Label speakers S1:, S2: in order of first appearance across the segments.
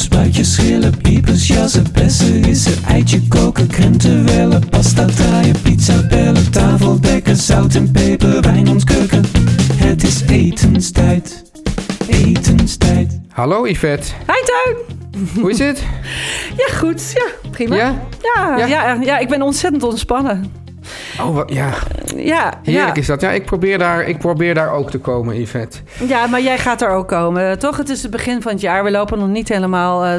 S1: Dopen, spuitjes, schillen, piepers, jassen, bessen, rissen, eitje koken, krenten wellen, pasta draaien, pizza bellen, tafel dekken, zout en peper, wijn ontkurken. Het is etenstijd, etenstijd.
S2: Hallo Yvette,
S3: Hi Tuin!
S2: hoe is het?
S3: Ja, goed. Ja, prima.
S2: Ja?
S3: Ja,
S2: Ja?
S3: ja? Ja, ik ben ontzettend ontspannen.
S2: Oh, wat, ja,
S3: Ja,
S2: heerlijk
S3: ja.
S2: is dat. Ja, ik probeer, daar, ik probeer daar ook te komen, Yvette.
S3: ja, maar jij gaat er ook komen. Toch? Het is het begin van het jaar. We lopen nog niet helemaal eh,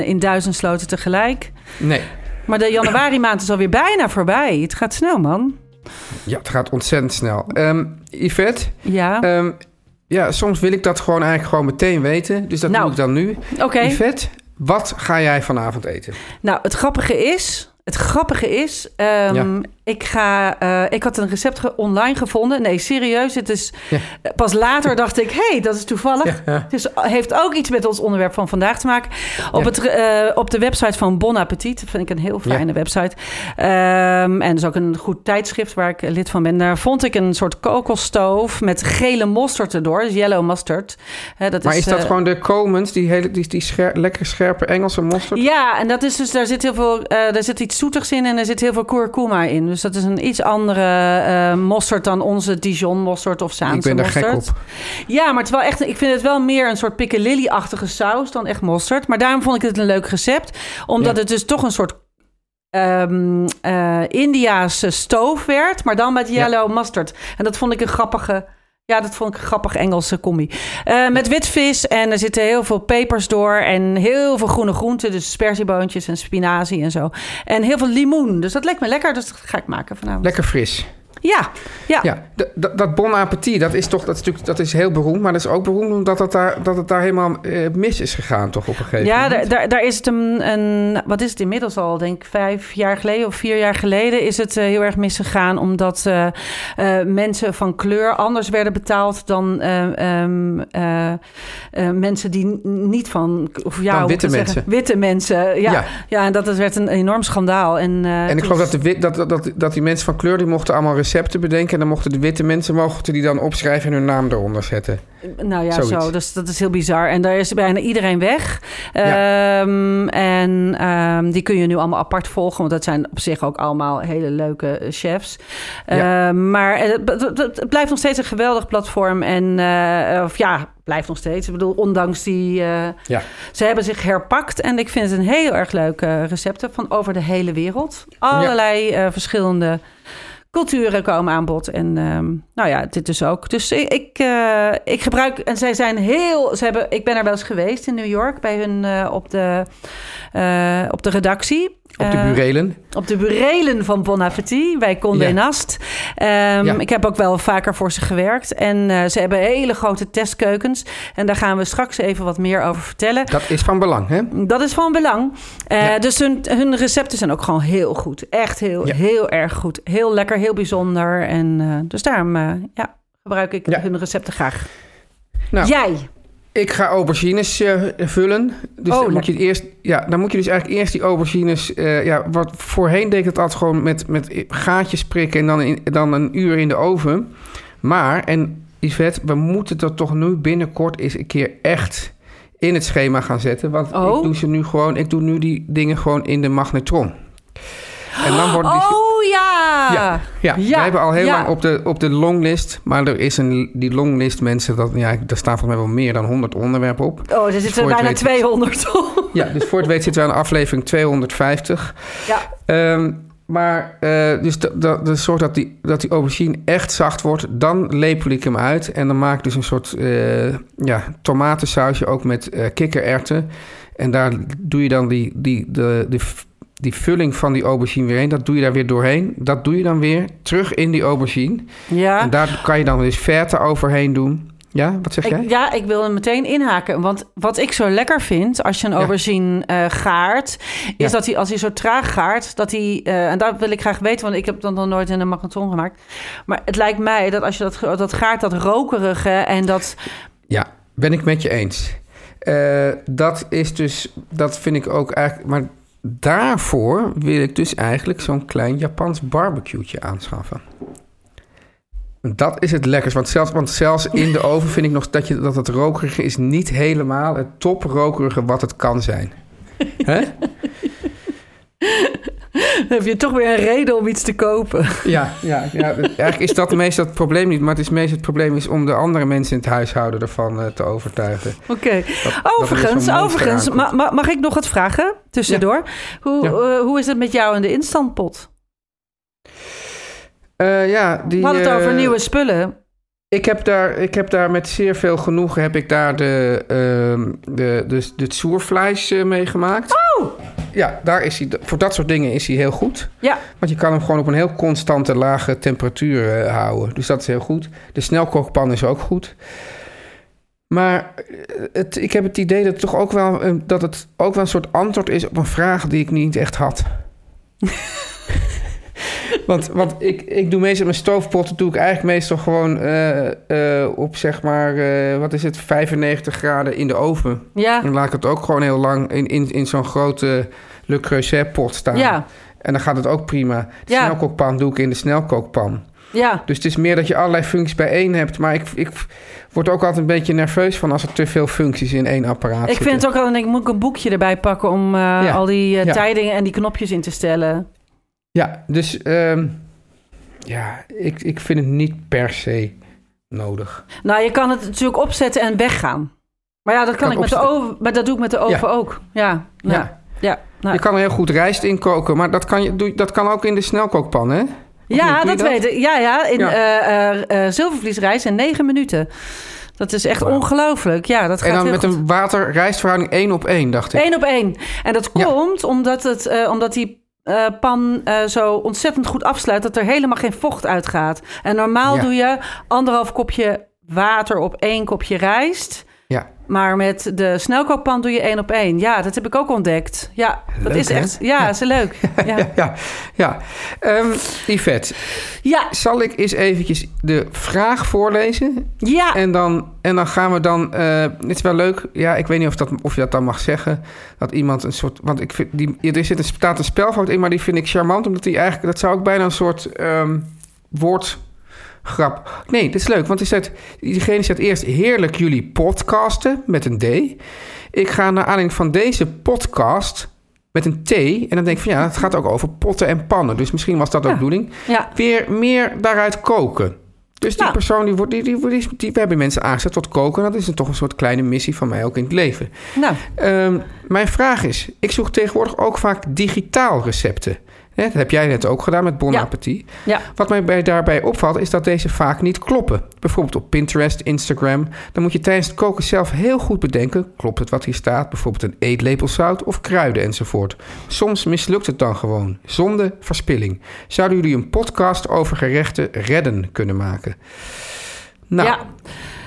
S3: eh, in duizend sloten tegelijk.
S2: Nee,
S3: Maar de januari maand is alweer bijna voorbij. Het gaat snel, man.
S2: ja, het gaat ontzettend snel. Ehm Yvette,
S3: Ja.
S2: ehm, ja, soms wil ik dat gewoon eigenlijk gewoon meteen weten. Dus dat
S3: Nou,
S2: doe ik dan nu.
S3: Oké.
S2: Yvette, wat ga jij vanavond eten?
S3: Nou, het grappige is... Het grappige is, ehm,
S2: Ja.
S3: Ik, ga, eh, ik had een recept ge- online gevonden. Nee, serieus. Het is,
S2: Ja.
S3: eh, Pas later dacht ik, hé, hey, dat is toevallig.
S2: Ja, ja.
S3: Het is, heeft ook iets met ons onderwerp van vandaag te maken. Op, het, eh, op de website van Bon Appetit, dat vind ik een heel fijne website. Ehm, en is ook een goed tijdschrift waar ik lid van ben. Daar vond ik een soort kokosstoof met gele mosterd erdoor. Dus yellow mustard. Dat
S2: Maar is dat
S3: eh,
S2: gewoon de Comens, die, hele, die, die scher- lekker scherpe Engelse mosterd?
S3: ja, en dat is dus, daar zit heel veel, eh daar zit iets zoetigs in en er zit heel veel kurkuma in. Dus dat is een iets andere eh mosterd dan onze Dijon mosterd of Saanse
S2: ik ben daar gek
S3: mosterd.
S2: op.
S3: Ja, maar het is wel echt, ik vind het wel meer een soort piccalilli-achtige saus dan echt mosterd. Maar daarom vond ik het een leuk recept. Omdat
S2: Ja.
S3: het dus toch een soort ehm eh, Indiaanse stoof werd, maar dan met
S2: Ja.
S3: yellow mustard. En dat vond ik een grappige... Ja, dat vond ik een grappige Engelse combi. Eh, met wit vis en er zitten heel veel pepers door en heel veel groene groenten. Dus sperzieboontjes en spinazie en zo. En heel veel limoen. Dus dat lijkt me lekker, dus dat ga ik maken vanavond.
S2: Lekker fris.
S3: Ja, ja.
S2: Ja, dat Bon Appetit, dat is toch dat is natuurlijk dat is heel beroemd. Maar dat is ook beroemd omdat het daar, dat het daar helemaal eh, mis is gegaan, toch op een gegeven
S3: Ja,
S2: moment.
S3: daar, daar, daar is het een, een, wat is het inmiddels al, denk ik vijf jaar geleden of vier jaar geleden is het eh, heel erg misgegaan omdat eh, mensen van kleur anders werden betaald dan eh, ehm, eh, eh, mensen die niet van, of ja,
S2: Dan witte
S3: ik zeggen?
S2: mensen.
S3: witte mensen. Ja,
S2: Ja.
S3: ja. en dat is- werd een enorm schandaal. En,
S2: En ik geloof dat, de dat, dat, dat, dat die mensen van kleur die mochten allemaal recepten bedenken. En dan mochten de witte mensen mochten die dan opschrijven en hun naam eronder zetten.
S3: Nou ja,
S2: Zoiets.
S3: zo. Dus dat is heel bizar. En daar is bijna iedereen weg.
S2: Ja.
S3: Ehm, en ehm, die kun je nu allemaal apart volgen. Want dat zijn op zich ook allemaal hele leuke eh, chefs.
S2: Ja.
S3: Ehm, maar het, het- blijft nog steeds een geweldig platform. En eh, of ja, blijft nog steeds. Ik bedoel, ondanks die... eh,
S2: Ja.
S3: ze hebben zich herpakt. En ik vind het een heel erg leuke recepten van over de hele wereld. Allerlei eh, verschillende culturen komen aan bod. En ehm, nou ja, dit dus ook. Dus ik, ik, eh, ik gebruik... En zij zijn heel... Ze hebben, ik ben er wel eens geweest in New York... bij hun eh, op, de, eh, op de redactie.
S2: Op de
S3: Eh,
S2: burelen.
S3: op de burelen van Bon Appetit bij Condé
S2: Ja.
S3: Nast. Ehm,
S2: Ja.
S3: Ik heb ook wel vaker voor ze gewerkt. En eh, ze hebben hele grote testkeukens. En daar gaan we straks even wat meer over vertellen.
S2: Dat is van belang, hè?
S3: Dat is van belang. Eh,
S2: Ja.
S3: Dus hun, hun recepten zijn ook gewoon heel goed. Echt heel, heel erg goed. Heel lekker, heel bijzonder. En dus daarom ja, gebruik ik hun recepten graag.
S2: Nou,
S3: Jij?
S2: Ik ga aubergines eh, vullen. Dus
S3: Oh,
S2: dan, moet je het eerst, ja, dan moet je dus eigenlijk eerst die aubergines... eh, ja, wat voorheen deed ik het altijd gewoon met, met gaatjes prikken... en dan, in, dan een uur in de oven. Maar, en Yvette, we moeten dat toch nu binnenkort eens een keer echt in het schema gaan zetten. Want
S3: Oh.
S2: ik doe ze nu gewoon... Ik doe nu die dingen gewoon in de magnetron. En dan worden die,
S3: Oh ja!
S2: Ja, ja.
S3: Ja,
S2: wij hebben al heel
S3: ja.
S2: lang op de, op de longlist. Maar er is een, die longlist mensen, dat, ja, daar staan volgens mij wel meer dan 100 onderwerpen op.
S3: Oh, er zitten
S2: voor het
S3: bijna
S2: weet-
S3: 200 op.
S2: Ja, dus voor het weet zitten we aan aflevering 250.
S3: Ja.
S2: Ehm, maar uh, dus de soort dat die, dat die aubergine echt zacht wordt, dan lepel ik hem uit. En dan maak ik dus een soort uh, ja, tomatensausje ook met uh, kikkererwten. En daar doe je dan die, die, de, de, die vulling van die aubergine weer heen. Dat doe je daar weer doorheen. Dat doe je dan weer terug in die aubergine.
S3: Ja.
S2: En daar kan je dan dus verte overheen doen. Ja, wat zeg jij?
S3: Ja, ik wil hem meteen inhaken. Want wat ik zo lekker vind als je een aubergine uh, gaart... is
S2: Ja.
S3: dat hij als hij zo traag gaart... dat hij, uh, en dat wil ik graag weten... want ik heb dat nog nooit in een marathon gemaakt. Maar het lijkt mij dat als je dat, dat gaart, dat rokerige en dat...
S2: Ja, ben ik met je eens. Uh, dat is dus, dat vind ik ook eigenlijk... maar daarvoor wil ik dus eigenlijk zo'n klein Japans barbecue'tje aanschaffen. Dat is het lekkers. Want zelfs, zelfs in de oven vind ik nog dat, je, dat het rokerige is niet helemaal het top rokerige wat het kan zijn.
S3: Dan heb je toch weer een reden om iets te kopen.
S2: Ja, ja, ja, eigenlijk is dat meestal het probleem niet. Maar het is meestal het probleem is om de andere mensen in het huishouden ervan uh, te overtuigen.
S3: Oké. Okay. Overigens, overigens ma ma mag ik nog wat vragen tussendoor? Ja. Hoe, ja. uh, hoe is het met jou in de instantpot?
S2: Uh, ja, die,
S3: We hadden het over nieuwe spullen.
S2: Ik heb, daar, ik heb daar met zeer veel genoegen heb ik daar de, uh, de, de, de zoervlees uh, mee gemaakt.
S3: Oh!
S2: Ja, daar is hij, voor dat soort dingen is hij heel goed.
S3: Ja.
S2: Want je kan hem gewoon op een heel constante lage temperatuur uh, houden. Dus dat is heel goed. De snelkookpan is ook goed. Maar het, ik heb het idee dat het toch ook wel, dat het ook wel een soort antwoord is op een vraag die ik niet echt had. Want, want ik, ik doe meestal mijn stoofpotten doe ik eigenlijk meestal gewoon uh, uh, op zeg maar, uh, wat is het, 95 graden in de oven.
S3: Ja.
S2: En dan laat ik het ook gewoon heel lang in, in, in zo'n grote Le Creuset pot staan.
S3: Ja.
S2: En dan gaat het ook prima. De
S3: Ja.
S2: snelkookpan doe ik in de snelkookpan.
S3: Ja.
S2: Dus het is meer dat je allerlei functies bijeen hebt. Maar ik, ik word ook altijd een beetje nerveus van als er te veel functies in één apparaat
S3: Ik
S2: zitten.
S3: vind het ook al, ik moet ik een boekje erbij pakken om uh,
S2: Ja.
S3: al die uh,
S2: Ja.
S3: tijdingen en die knopjes in te stellen.
S2: Ja, dus um, ja, ik, ik vind het niet per se nodig.
S3: Nou, je kan het natuurlijk opzetten en weggaan. Maar ja, dat kan,
S2: Kan
S3: ik met de oven. Maar dat doe ik met de oven
S2: Ja.
S3: ook. Ja. Ja.
S2: Ja.
S3: Ja. Nou.
S2: Je kan er heel goed rijst in koken, maar dat kan, je, dat kan ook in de snelkookpan, hè? Of
S3: Ja,
S2: je
S3: dat, weet ik. Ja, ja. In
S2: Ja.
S3: eh, eh, eh, zilvervliesrijst in negen minuten. Dat is echt ongelooflijk. Ja, dat gaat
S2: En dan met
S3: goed.
S2: een water-rijstverhouding 1 op 1, dacht ik.
S3: Eén op één. En dat komt omdat, het, omdat die eh, pan eh, zo ontzettend goed afsluit... dat er helemaal geen vocht uitgaat. En normaal
S2: Ja.
S3: doe je anderhalf kopje water op één kopje rijst...
S2: Ja,
S3: Maar met de snelkookpan doe je één op één. Ja, dat heb ik ook ontdekt. Ja, dat
S2: Leuk,
S3: is
S2: hè?
S3: echt... Ja, is leuk. Ja.
S2: ja, ja. ja. Ehm, Yvette,
S3: Ja,
S2: zal ik eens eventjes de vraag voorlezen?
S3: ja.
S2: En dan, en dan gaan we dan... eh, het is wel leuk, ja, ik weet niet of, dat, of je dat dan mag zeggen... dat iemand een soort... Want ik vind, die, er zit een, staat een spelfout in, maar die vind ik charmant... omdat die eigenlijk... dat zou ook bijna een soort ehm woordgrap... Nee, dit is leuk, want zegt, diegene zegt eerst... heerlijk jullie podcasten, met een D. Ik ga naar aanleiding van deze podcast... met een T, en dan denk ik van ja, het gaat ook over potten en pannen. Dus misschien was dat ook de bedoeling
S3: ja.
S2: weer meer daaruit koken. Dus die
S3: Nou.
S2: persoon, die wordt, die, die, die, die- we hebben mensen aangezet tot koken. En dat is een, toch een soort kleine missie van mij ook in het leven.
S3: Nou,
S2: Ehm, mijn vraag is, ik zoek tegenwoordig ook vaak digitaal recepten. Dat heb jij net ook gedaan met Bon
S3: Ja.
S2: Appetit.
S3: ja.
S2: Wat mij bij, daarbij opvalt, is dat deze vaak niet kloppen. Bijvoorbeeld op Pinterest, Instagram. Dan moet je tijdens het koken zelf heel goed bedenken... klopt het wat hier staat? Bijvoorbeeld een eetlepel zout of kruiden enzovoort. Soms mislukt het dan gewoon, zonder verspilling. Zouden jullie een podcast over gerechten redden kunnen maken? Nou,
S3: ja.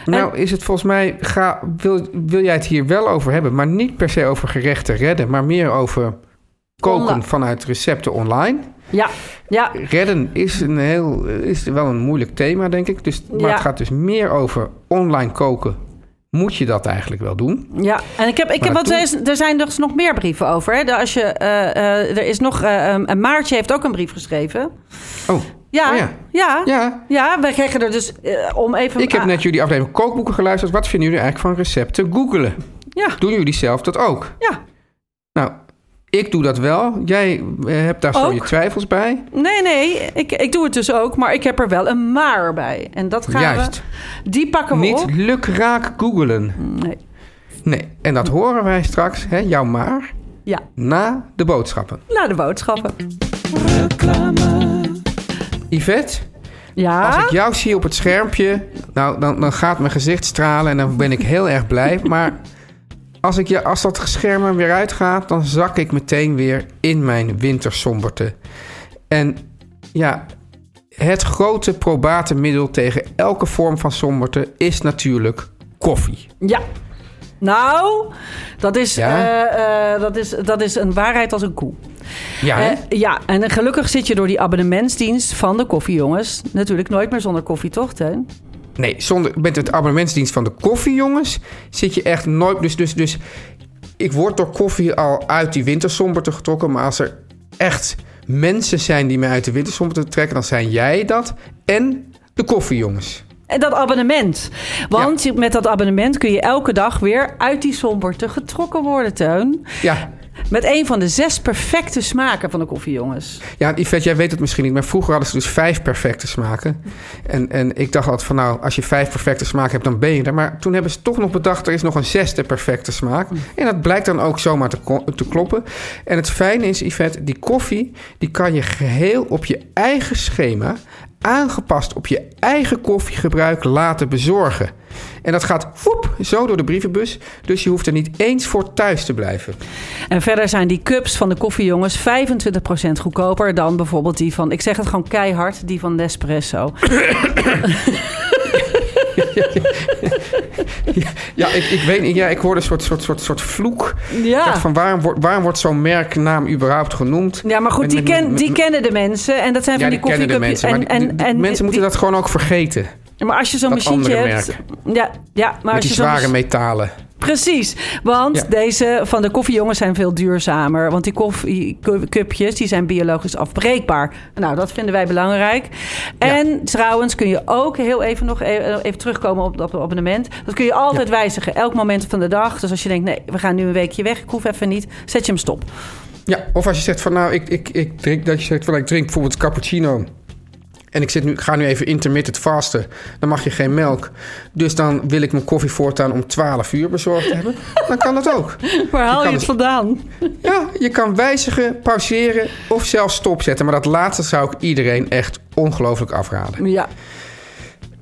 S2: nou is het volgens mij... Ga, wil, wil jij het hier wel over hebben... maar niet per se over gerechten redden... maar meer over koken vanuit recepten online...
S3: Ja, ja.
S2: Redden is, een heel, is wel een moeilijk thema, denk ik. Dus, maar
S3: Ja.
S2: het gaat dus meer over online koken. Moet je dat eigenlijk wel doen?
S3: Ja, en ik heb, ik heb,
S2: Maar
S3: want er, er zijn dus nog meer brieven over. Hè? Als je, eh, eh, er is nog, eh, een Maartje heeft ook een brief geschreven.
S2: Oh,
S3: Ja,
S2: Oh
S3: ja.
S2: ja.
S3: ja.
S2: ja.
S3: wij kregen er dus om even...
S2: Ik heb net jullie aflevering kookboeken geluisterd. Wat vinden jullie eigenlijk van recepten googelen?
S3: Ja,
S2: Doen jullie zelf dat ook?
S3: ja.
S2: Nou, Ik doe dat wel. Jij eh, hebt daar zo
S3: Ook?
S2: je twijfels bij.
S3: Nee, nee, ik, ik doe het dus ook, maar ik heb er wel een maar bij. En dat gaan
S2: Juist.
S3: we... Die pakken we
S2: Niet
S3: op.
S2: lukraak googelen.
S3: Nee.
S2: Nee, en dat horen wij straks, hè, jouw maar,
S3: Ja,
S2: na de boodschappen.
S3: naar de boodschappen.
S2: Yvette,
S3: Ja?
S2: als ik jou zie op het schermpje, nou, dan, dan gaat mijn gezicht stralen en dan ben ik heel erg blij. Maar als, ik als dat scherm er weer uitgaat, dan zak ik meteen weer in mijn wintersomberte. En ja, het grote probate middel tegen elke vorm van somberte is natuurlijk koffie.
S3: Ja. Nou, dat is,
S2: Ja?
S3: eh, eh, dat, is, dat is een waarheid als een koe.
S2: Ja?
S3: Eh, ja, en gelukkig zit je door die abonnementsdienst van de koffiejongens... natuurlijk nooit meer zonder koffie, toch, Teun?
S2: Nee, zonder, met het abonnementsdienst van de koffie, jongens, zit je echt nooit. Dus, dus, dus ik word door koffie al uit die wintersomberte getrokken. Maar als er echt mensen zijn die mij uit de wintersomberte trekken, dan zijn jij dat en de koffie, jongens.
S3: En dat abonnement. Want met dat abonnement kun je elke dag weer uit die somberte getrokken worden, Teun.
S2: Ja,
S3: Met een van de zes perfecte smaken van de koffiejongens.
S2: ja Yvette, jij weet het misschien niet, maar vroeger hadden ze dus vijf perfecte smaken. En, en ik dacht altijd van nou, als je vijf perfecte smaken hebt, dan ben je er. Maar toen hebben ze toch nog bedacht, er is nog een zesde perfecte smaak. En dat blijkt dan ook zomaar te, te kloppen. En het fijne is, Yvette, die koffie, die kan je geheel op je eigen schema, aangepast op je eigen koffiegebruik laten bezorgen. En dat gaat woep, zo door de brievenbus. Dus je hoeft er niet eens voor thuis te blijven.
S3: En verder zijn die cups van de koffiejongens 25% goedkoper dan bijvoorbeeld die van, ik zeg het gewoon keihard, die van Nespresso.
S2: Ja, ik, ik weet niet. Ja, ik hoorde een soort, soort, soort, soort vloek.
S3: Ja.
S2: van waarom wordt, waarom wordt zo'n merknaam überhaupt genoemd?
S3: Ja, maar goed,
S2: Met-
S3: die,
S2: met-
S3: ken,
S2: met-
S3: die kennen de mensen. En dat zijn
S2: Ja,
S3: van
S2: die
S3: die
S2: kennen de mensen. Maar die- die- die mensen moeten dat gewoon ook vergeten.
S3: Maar als je zo'n machientje hebt...
S2: merk.
S3: Ja, ja, maar als
S2: die
S3: je zo'n
S2: zware metalen.
S3: Precies, want
S2: Ja.
S3: deze van de koffiejongens zijn veel duurzamer. Want die koffiecupjes die zijn biologisch afbreekbaar. Nou, dat vinden wij belangrijk. En trouwens kun je ook heel even nog even, even terugkomen op dat abonnement. Dat kun je altijd wijzigen, elk moment van de dag. Dus als je denkt, nee, we gaan nu een weekje weg, ik hoef even niet, zet je hem stop.
S2: Ja, of als je zegt van nou, ik, ik, ik drink, dat je zegt van ik drink bijvoorbeeld cappuccino. En ik, zit nu, ik ga nu even intermittent vasten. Dan mag je geen melk. Dus dan wil ik mijn koffie voortaan om 12 uur bezorgd hebben. Dan kan dat ook.
S3: Waar haal je, het
S2: dus-
S3: vandaan?
S2: Ja, je kan wijzigen, pauzeren of zelfs stopzetten. Maar dat laatste zou ik iedereen echt ongelooflijk afraden.
S3: Ja,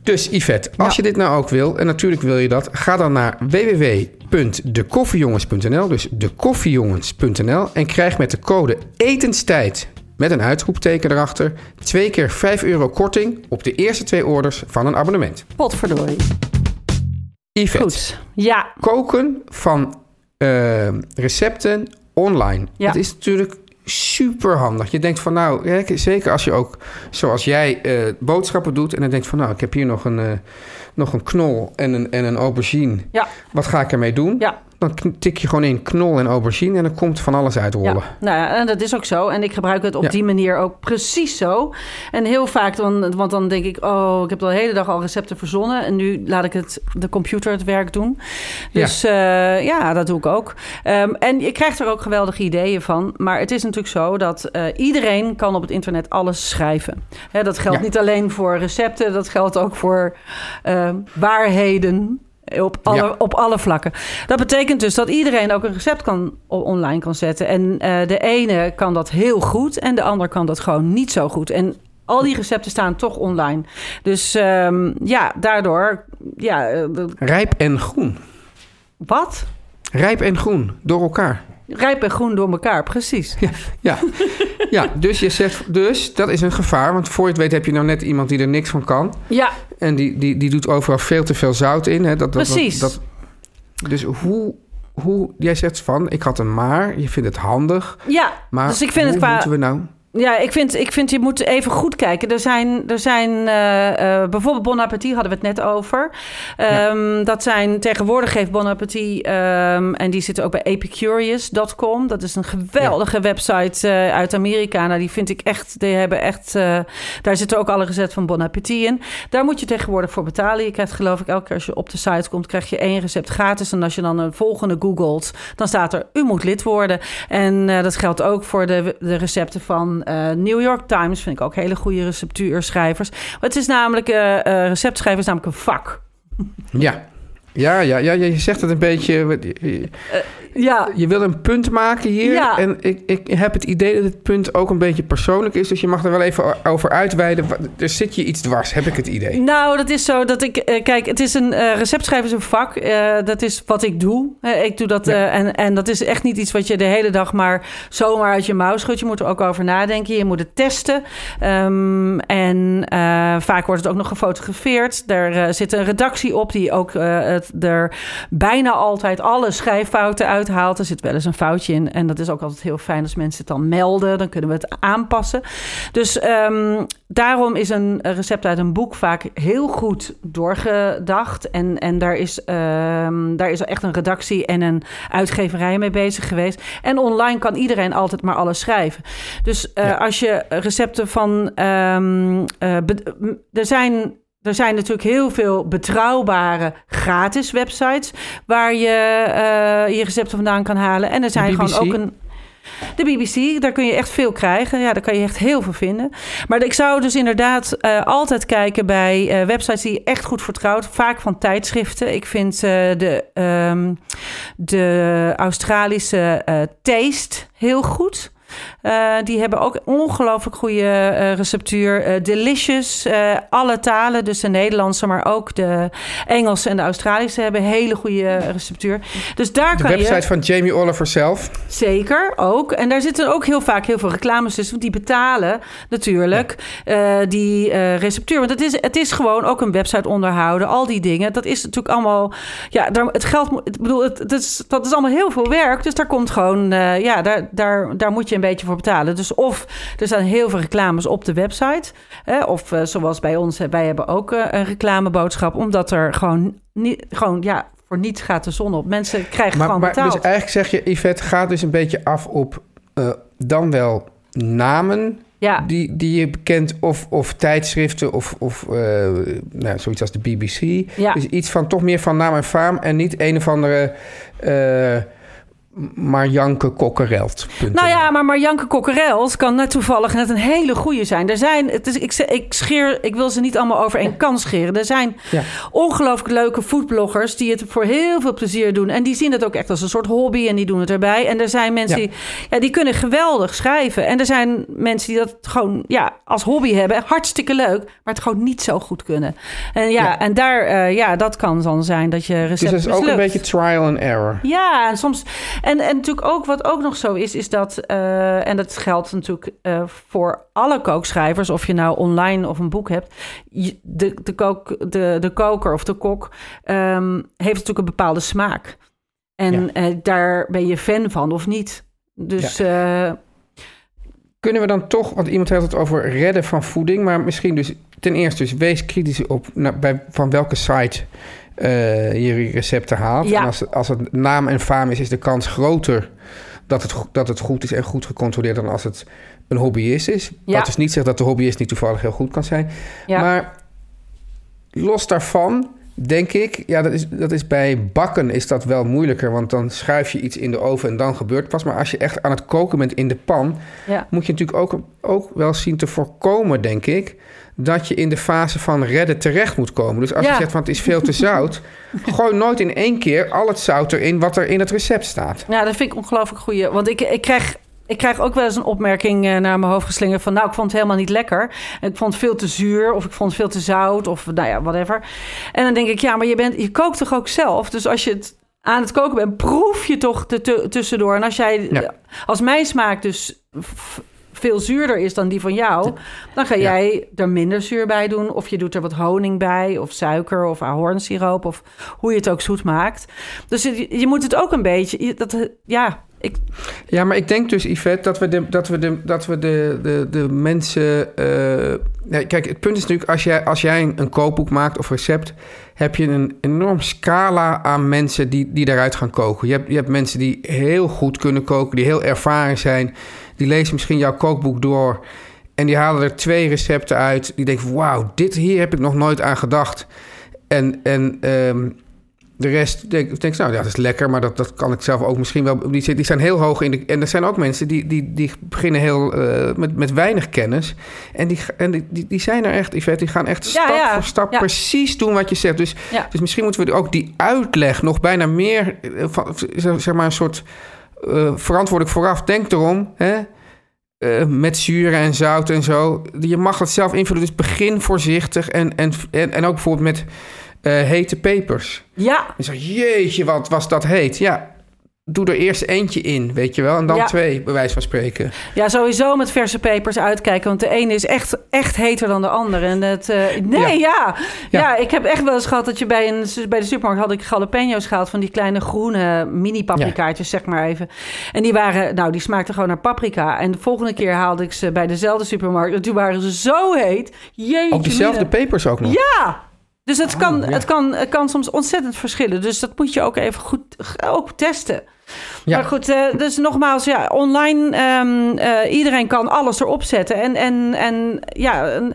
S2: Dus Yvette, als je dit nou ook wil, en natuurlijk wil je dat, ga dan naar www.dekoffiejongens.nl, dus dekoffiejongens.nl, en krijg met de code etenstijd met een uitroepteken erachter twee keer 5 euro korting op de eerste twee orders van een abonnement.
S3: potverdorie.
S2: Yvette,
S3: Goed, ja,
S2: koken van eh, recepten online.
S3: Ja.
S2: Dat is natuurlijk super handig. Je denkt van nou, hè, zeker als je ook zoals jij eh, boodschappen doet en dan denkt van nou, ik heb hier nog een, eh, nog een knol en een, en een aubergine.
S3: ja,
S2: Wat ga ik ermee doen?
S3: ja.
S2: Dan tik je gewoon in knol en aubergine en dan komt van alles uitrollen.
S3: Ja, nou ja, en dat is ook zo. En ik gebruik het op
S2: Ja.
S3: die manier ook precies zo. En heel vaak, dan, want dan denk ik... oh, ik heb de hele dag al recepten verzonnen... en nu laat ik het, de computer het werk doen. Dus ja, ja dat doe ik ook. Ehm, en je krijgt er ook geweldige ideeën van. Maar het is natuurlijk zo dat eh, iedereen kan op het internet alles schrijven. Hè, dat geldt
S2: Ja.
S3: niet alleen voor recepten... dat geldt ook voor ehm, waarheden... Op alle,
S2: Ja.
S3: op alle vlakken. Dat betekent dus dat iedereen ook een recept kan, online kan zetten. En eh, de ene kan dat heel goed en de ander kan dat gewoon niet zo goed. En al die recepten staan toch online. Dus ehm, ja, daardoor... Ja, eh,
S2: Rijp en groen.
S3: wat?
S2: Rijp en groen, door elkaar.
S3: Rijp en groen door elkaar, precies.
S2: Ja, ja dus, je zegt, dus dat is een gevaar. Want voor je het weet heb je nou net iemand die er niks van kan.
S3: Ja,
S2: En die, die, die doet overal veel te veel zout in. Hè? Dat, dat,
S3: Precies.
S2: Dat, dat- dus hoe, hoe... Jij zegt van, ik had een maar. Je vindt het handig.
S3: ja.
S2: Maar
S3: dus ik vind
S2: hoe
S3: het qua...
S2: moeten we nou...
S3: Ja, ik vind, ik vind je moet even goed kijken. Er zijn, er zijn eh, eh, bijvoorbeeld Bon Appetit hadden we het net over. Ehm, Dat zijn tegenwoordig geeft Bon Appetit ehm, en die zitten ook bij epicurious.com. Dat is een geweldige website eh, uit Amerika. Nou, die vind ik echt, die hebben echt, daar zitten ook alle recept van Bon Appetit in. Daar moet je tegenwoordig voor betalen. Je krijgt geloof ik elke keer als je op de site komt, krijg je één recept gratis. En als je dan een volgende googelt, dan staat er, u moet lid worden. En dat geldt ook voor de, de recepten van eh, New York Times. Vind ik ook hele goede receptuurschrijvers. Maar het is namelijk, eh eh, receptschrijven is namelijk een vak.
S2: Ja. Ja, ja, ja, je zegt het een beetje.
S3: Ja,
S2: Je wil een punt maken hier.
S3: Ja.
S2: En ik, ik heb het idee dat het punt ook een beetje persoonlijk is. Dus je mag er wel even over uitweiden. Er zit je iets dwars, heb ik het idee.
S3: Nou, dat is zo dat ik... eh, kijk, het is een... eh receptschrijven is een vak. Eh, dat is wat ik doe. Eh, ik doe dat...
S2: Ja.
S3: eh, en, en dat is echt niet iets wat je de hele dag maar zomaar uit je mouw schudt. Je moet er ook over nadenken. Je moet het testen. Ehm, en eh, vaak wordt het ook nog gefotografeerd. Daar eh, zit een redactie op die ook eh, er bijna altijd alle schrijffouten uithaalt. Er zit wel eens een foutje in. En dat is ook altijd heel fijn als mensen het dan melden. Dan kunnen we het aanpassen. Dus ehm, daarom is een recept uit een boek vaak heel goed doorgedacht. En, en daar, is, ehm, daar is echt een redactie en een uitgeverij mee bezig geweest. En online kan iedereen altijd maar alles schrijven. Dus eh,
S2: Ja.
S3: als je recepten van. ehm, eh, er zijn. Er zijn natuurlijk heel veel betrouwbare gratis websites waar je eh, je recepten vandaan kan halen. En er zijn gewoon ook een. De BBC, daar kun je echt veel krijgen. Ja, daar kan je echt heel veel vinden. Maar ik zou dus inderdaad eh, altijd kijken bij eh, websites die je echt goed vertrouwt. Vaak van tijdschriften. Ik vind de, ehm, de Australische Taste heel goed. Eh, die hebben ook ongelooflijk goede eh, receptuur. Eh, delicious, alle talen, dus de Nederlandse, maar ook de Engelse en de Australische hebben hele goede receptuur. Dus daar
S2: De
S3: kan je...
S2: website van Jamie Oliver zelf.
S3: Zeker, ook. En daar zitten ook heel vaak heel veel reclames tussen. Want die betalen natuurlijk die receptuur. Want het is, het is gewoon ook een website onderhouden. Al die dingen. Dat is natuurlijk allemaal... Ja, daar, het geld... Ik bedoel, het, het is, dat is allemaal heel veel werk. Dus daar komt gewoon... ja, daar, daar, daar moet je een beetje voor betalen. Dus of er staan heel veel reclames op de website. Hè, of eh, zoals bij ons, eh, wij hebben ook eh, een reclameboodschap. Omdat er gewoon... Niet, gewoon ja, voor niets gaat de zon op. Mensen krijgen
S2: Maar,
S3: gewoon
S2: maar
S3: betaald.
S2: dus eigenlijk zeg je, Yvette, gaat dus een beetje af op dan wel namen
S3: ja.
S2: die, die je bekent, of, of tijdschriften, of, of nou, zoiets als de BBC.
S3: Ja.
S2: Dus iets van toch meer van naam en faam en niet een of andere Marjanke Kokkerelt.
S3: Nou ja, maar Marjanke Kokkerels kan net toevallig net een hele goede zijn. Er zijn, het is, ik, ik, scheer, ik wil ze niet allemaal over één kant scheren. Er zijn
S2: Ja.
S3: ongelooflijk leuke foodbloggers die het voor heel veel plezier doen. En die zien het ook echt als een soort hobby en die doen het erbij. En er zijn mensen
S2: Ja.
S3: die, ja, die kunnen geweldig schrijven. En er zijn mensen die dat gewoon ja, als hobby hebben. Hartstikke leuk, maar het gewoon niet zo goed kunnen. En ja,
S2: Ja.
S3: en daar, eh, ja, dat kan dan zijn dat je
S2: dus
S3: recept
S2: dat is ook een beetje trial and error.
S3: Ja, en soms. En, en natuurlijk ook wat ook nog zo is, is dat. eh, en dat geldt natuurlijk eh, voor alle kookschrijvers, of je nou online of een boek hebt. De, de, kook, de, de koker of de kok ehm, heeft natuurlijk een bepaalde smaak. En eh, daar ben je fan van of niet. Dus
S2: Kunnen we dan toch, want iemand heeft het over redden van voeding, maar misschien dus ten eerste dus wees kritisch op naar, bij, van welke site je je recepten haalt.
S3: Ja.
S2: En als, als het naam en faam is, is de kans groter dat het, dat het goed is en goed gecontroleerd dan als het een hobbyist is.
S3: Ja.
S2: Wat dus niet zegt dat de hobbyist niet toevallig heel goed kan zijn.
S3: ja.
S2: Maar los daarvan denk ik, ja, dat is, dat is bij bakken is dat wel moeilijker, want dan schuif je iets in de oven en dan gebeurt het pas. Maar als je echt aan het koken bent in de pan,
S3: ja.
S2: moet je natuurlijk ook, ook wel zien te voorkomen, denk ik, dat je in de fase van redden terecht moet komen. Dus als
S3: Ja.
S2: je zegt van het is veel te zout, gooi nooit in één keer al het zout erin wat er in het recept staat.
S3: Ja, dat vind ik ongelooflijk goeie. Want ik, ik, krijg, ik krijg ook wel eens een opmerking eh, naar mijn hoofd geslingerd van... nou, ik vond het helemaal niet lekker. Ik vond het veel te zuur of ik vond het veel te zout of nou ja, whatever. En dan denk ik, ja, maar je, bent, je kookt toch ook zelf? Dus als je het aan het koken bent, proef je toch tussendoor. En als jij,
S2: Ja.
S3: als mijn smaak dus... veel zuurder is dan die van jou, dan ga
S2: Ja.
S3: jij er minder zuur bij doen. Of je doet er wat honing bij, of suiker, of ahornsiroop, of hoe je het ook zoet maakt. Dus je, je moet het ook een beetje, je- dat, ja, Ik,
S2: Ja, maar ik denk dus, Yvette, dat we de, dat we de, dat we de, de, de mensen... eh, kijk, het punt is natuurlijk, als jij, als jij een, een kookboek maakt of recept... heb je een enorm scala aan mensen die, die daaruit gaan koken. Je hebt, je hebt mensen die heel goed kunnen koken, die heel ervaren zijn. Die lezen misschien jouw kookboek door... en die halen er twee recepten uit. Die denken, wauw, dit hier heb ik nog nooit aan gedacht. En... en ehm, de rest denk denk nou ja, dat is lekker, maar dat, dat kan ik zelf ook misschien wel. Die, die zijn heel hoog in de. En er zijn ook mensen die, die, die beginnen heel eh, met, met weinig kennis. En, die, en die, die, die zijn er echt, Yvette, die gaan echt
S3: Ja,
S2: stap
S3: ja,
S2: voor stap
S3: ja.
S2: precies doen wat je zegt. Dus, dus misschien moeten we ook die uitleg nog bijna meer eh, van, zeg maar, een soort eh, verantwoordelijk vooraf. Denk erom, hè? eh, met zuren en zout en zo. Je mag het zelf invullen, dus begin voorzichtig. En, en, en, en ook bijvoorbeeld met eh, hete pepers.
S3: ja,
S2: En zeg, jeetje, wat was dat heet. Ja, doe er eerst eentje in, weet je wel. En dan
S3: Ja.
S2: twee, bij wijze van spreken.
S3: Ja, sowieso met verse pepers uitkijken. Want de ene is echt, echt heter dan de andere. En het, eh, nee,
S2: Ja.
S3: ja. Ja.
S2: Ja.
S3: ik heb echt wel eens gehad dat je bij, een, bij de supermarkt had ik jalapeno's gehaald van die kleine groene mini paprikaatjes, zeg maar even. En die waren, nou, die smaakten gewoon naar paprika. En de volgende keer haalde ik ze bij dezelfde supermarkt. En toen waren ze zo heet. Jeetje.
S2: Ook diezelfde
S3: mina.
S2: pepers ook nog.
S3: Ja. Dus het, kan,
S2: Oh, ja.
S3: het, kan, het kan soms ontzettend verschillen. Dus dat moet je ook even goed ook testen.
S2: Ja.
S3: Maar goed, eh, dus nogmaals, ja, online, ehm, eh, iedereen kan alles erop zetten. En, en, en ja, een-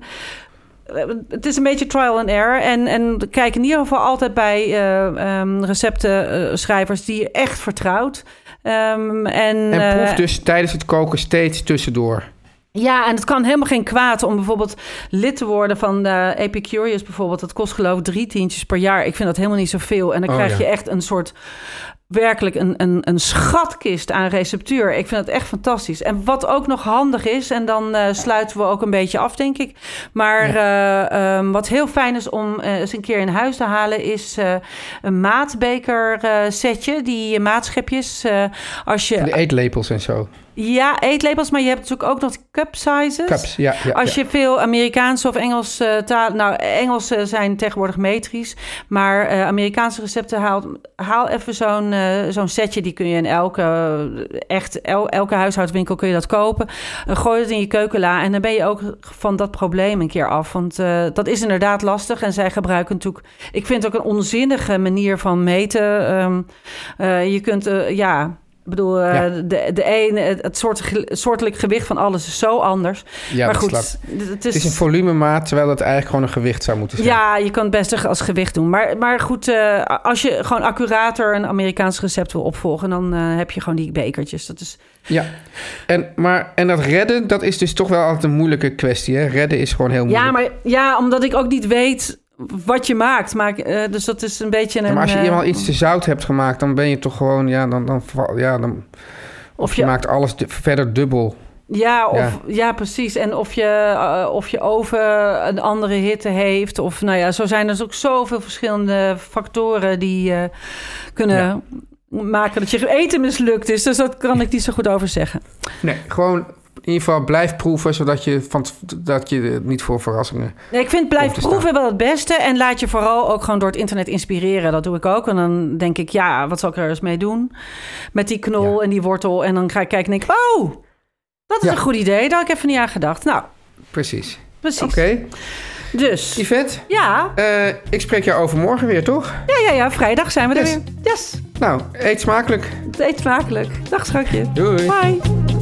S3: eh, het is een beetje trial and error. En, en kijk in ieder geval altijd bij eh, ehm, receptenschrijvers die je echt vertrouwt. Ehm, en,
S2: En proef dus tijdens het koken steeds tussendoor.
S3: ja, en het kan helemaal geen kwaad om bijvoorbeeld lid te worden van de Epicurious bijvoorbeeld. Dat kost geloof ik drie tientjes per jaar. Ik vind dat helemaal niet zoveel. En dan
S2: Oh,
S3: krijg
S2: ja.
S3: je echt een soort, werkelijk een, een, een schatkist aan receptuur. Ik vind het echt fantastisch. En wat ook nog handig is, en dan eh, sluiten we ook een beetje af, denk ik. Maar eh, ehm, wat heel fijn is om eh, eens een keer in huis te halen, is een maatbeker setje. Die maatschepjes. als je
S2: En de eetlepels en zo.
S3: Ja, eetlepels, maar je hebt natuurlijk ook nog cup sizes.
S2: Cups, ja. ja
S3: Als
S2: ja.
S3: je veel Amerikaanse of Engelse taal... Nou, Engelse zijn tegenwoordig metrisch. Maar eh, Amerikaanse recepten haalt... Haal even zo'n eh, zo'n setje. Die kun je in elke... Echt, el- elke huishoudwinkel kun je dat kopen. En gooi het in je keukenla. En dan ben je ook van dat probleem een keer af. Want eh, dat is inderdaad lastig. En zij gebruiken natuurlijk... Ik vind het ook een onzinnige manier van meten. Ehm, eh, je kunt... eh, ja... Ik bedoel, eh,
S2: Ja.
S3: de, de ene, het, het soort, soortelijk gewicht van alles is zo anders.
S2: Ja,
S3: maar goed, het
S2: Het
S3: is,
S2: is een volumemaat, terwijl het eigenlijk gewoon een gewicht zou moeten zijn.
S3: ja, je kan het best als gewicht doen. Maar, maar goed, eh, als je gewoon accurater een Amerikaans recept wil opvolgen, dan eh, heb je gewoon die bekertjes. Dat is,
S2: Ja. En, maar, en dat redden, dat is dus toch wel altijd een moeilijke kwestie. Hè? Redden is gewoon heel moeilijk.
S3: ja, maar ja, omdat ik ook niet weet wat je maakt. Maar, eh, dus dat is een beetje een.
S2: Ja, maar als je
S3: eh,
S2: eenmaal iets te zout hebt gemaakt, dan ben je toch gewoon, ja, dan, dan, ja, dan of,
S3: Of
S2: je,
S3: je-
S2: maakt alles verder dubbel.
S3: Ja, of,
S2: Ja.
S3: ja. precies. En of je, eh, of je oven een andere hitte heeft. Of nou ja, zo zijn er dus ook zoveel verschillende factoren die eh, kunnen maken dat je eten mislukt is. Dus dat kan ik niet zo goed over zeggen.
S2: Nee, gewoon in ieder geval blijf proeven, zodat je, van, dat je niet voor verrassingen...
S3: Nee, ik vind blijf proeven wel het beste. En laat je vooral ook gewoon door het internet inspireren. Dat doe ik ook. En dan denk ik, ja, wat zal ik er eens mee doen? Met die knol
S2: Ja.
S3: en die wortel. En dan ga ik kijken en denk ik, oh, dat is
S2: Ja.
S3: een goed idee. Daar had ik even niet aan gedacht. Nou,
S2: Precies.
S3: precies.
S2: Oké.
S3: Dus,
S2: Yvette,
S3: ja,
S2: eh, ik spreek jou overmorgen weer, toch?
S3: ja, ja, ja, vrijdag zijn we er weer. Yes,
S2: Nou, eet smakelijk.
S3: eet smakelijk. Dag schatje.
S2: Doei.
S3: Bye.